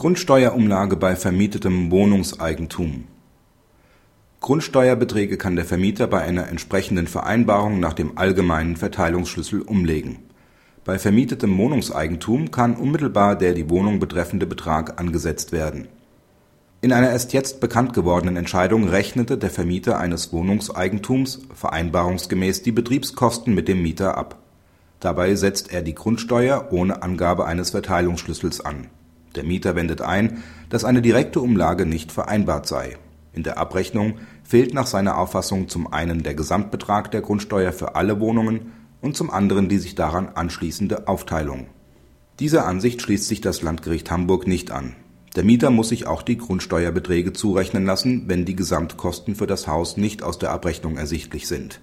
Grundsteuerumlage bei vermietetem Wohnungseigentum Grundsteuerbeträge kann der Vermieter bei einer entsprechenden Vereinbarung nach dem allgemeinen Verteilungsschlüssel umlegen. Bei vermietetem Wohnungseigentum kann unmittelbar der die Wohnung betreffende Betrag angesetzt werden. In einer erst jetzt bekannt gewordenen Entscheidung rechnete der Vermieter eines Wohnungseigentums vereinbarungsgemäß die Betriebskosten mit dem Mieter ab. Dabei setzt er die Grundsteuer ohne Angabe eines Verteilungsschlüssels an der Mieter wendet ein, dass eine direkte Umlage nicht vereinbart sei. In der Abrechnung fehlt nach seiner Auffassung zum einen der Gesamtbetrag der Grundsteuer für alle Wohnungen und zum anderen die sich daran anschließende Aufteilung. Dieser Ansicht schließt sich das Landgericht Hamburg nicht an. Der Mieter muss sich auch die Grundsteuerbeträge zurechnen lassen, wenn die Gesamtkosten für das Haus nicht aus der Abrechnung ersichtlich sind.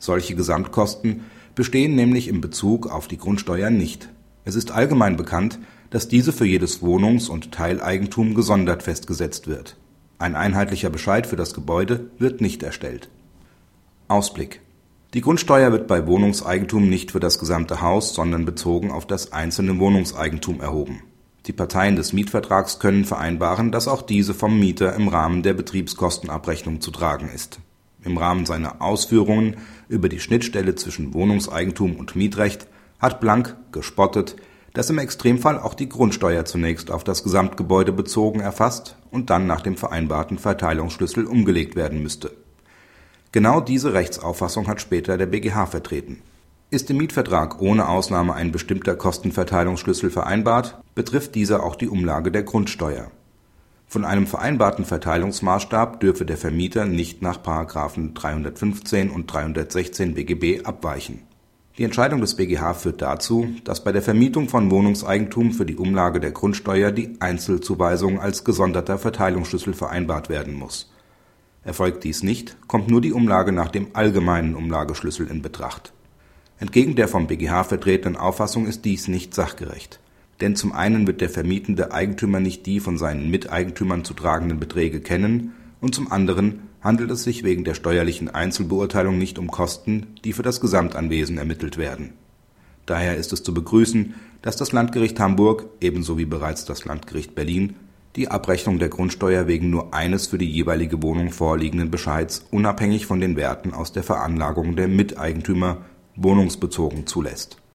Solche Gesamtkosten bestehen nämlich im Bezug auf die Grundsteuer nicht. Es ist allgemein bekannt, dass diese für jedes Wohnungs und Teileigentum gesondert festgesetzt wird. Ein einheitlicher Bescheid für das Gebäude wird nicht erstellt. Ausblick Die Grundsteuer wird bei Wohnungseigentum nicht für das gesamte Haus, sondern bezogen auf das einzelne Wohnungseigentum erhoben. Die Parteien des Mietvertrags können vereinbaren, dass auch diese vom Mieter im Rahmen der Betriebskostenabrechnung zu tragen ist. Im Rahmen seiner Ausführungen über die Schnittstelle zwischen Wohnungseigentum und Mietrecht hat Blank gespottet, dass im Extremfall auch die Grundsteuer zunächst auf das Gesamtgebäude bezogen erfasst und dann nach dem vereinbarten Verteilungsschlüssel umgelegt werden müsste. Genau diese Rechtsauffassung hat später der BGH vertreten. Ist im Mietvertrag ohne Ausnahme ein bestimmter Kostenverteilungsschlüssel vereinbart, betrifft dieser auch die Umlage der Grundsteuer. Von einem vereinbarten Verteilungsmaßstab dürfe der Vermieter nicht nach 315 und 316 BGB abweichen die Entscheidung des BGH führt dazu, dass bei der Vermietung von Wohnungseigentum für die Umlage der Grundsteuer die Einzelzuweisung als gesonderter Verteilungsschlüssel vereinbart werden muss. Erfolgt dies nicht, kommt nur die Umlage nach dem allgemeinen Umlageschlüssel in Betracht. Entgegen der vom BGH vertretenen Auffassung ist dies nicht sachgerecht. Denn zum einen wird der vermietende Eigentümer nicht die von seinen Miteigentümern zu tragenden Beträge kennen und zum anderen handelt es sich wegen der steuerlichen Einzelbeurteilung nicht um Kosten, die für das Gesamtanwesen ermittelt werden. Daher ist es zu begrüßen, dass das Landgericht Hamburg, ebenso wie bereits das Landgericht Berlin, die Abrechnung der Grundsteuer wegen nur eines für die jeweilige Wohnung vorliegenden Bescheids unabhängig von den Werten aus der Veranlagung der Miteigentümer wohnungsbezogen zulässt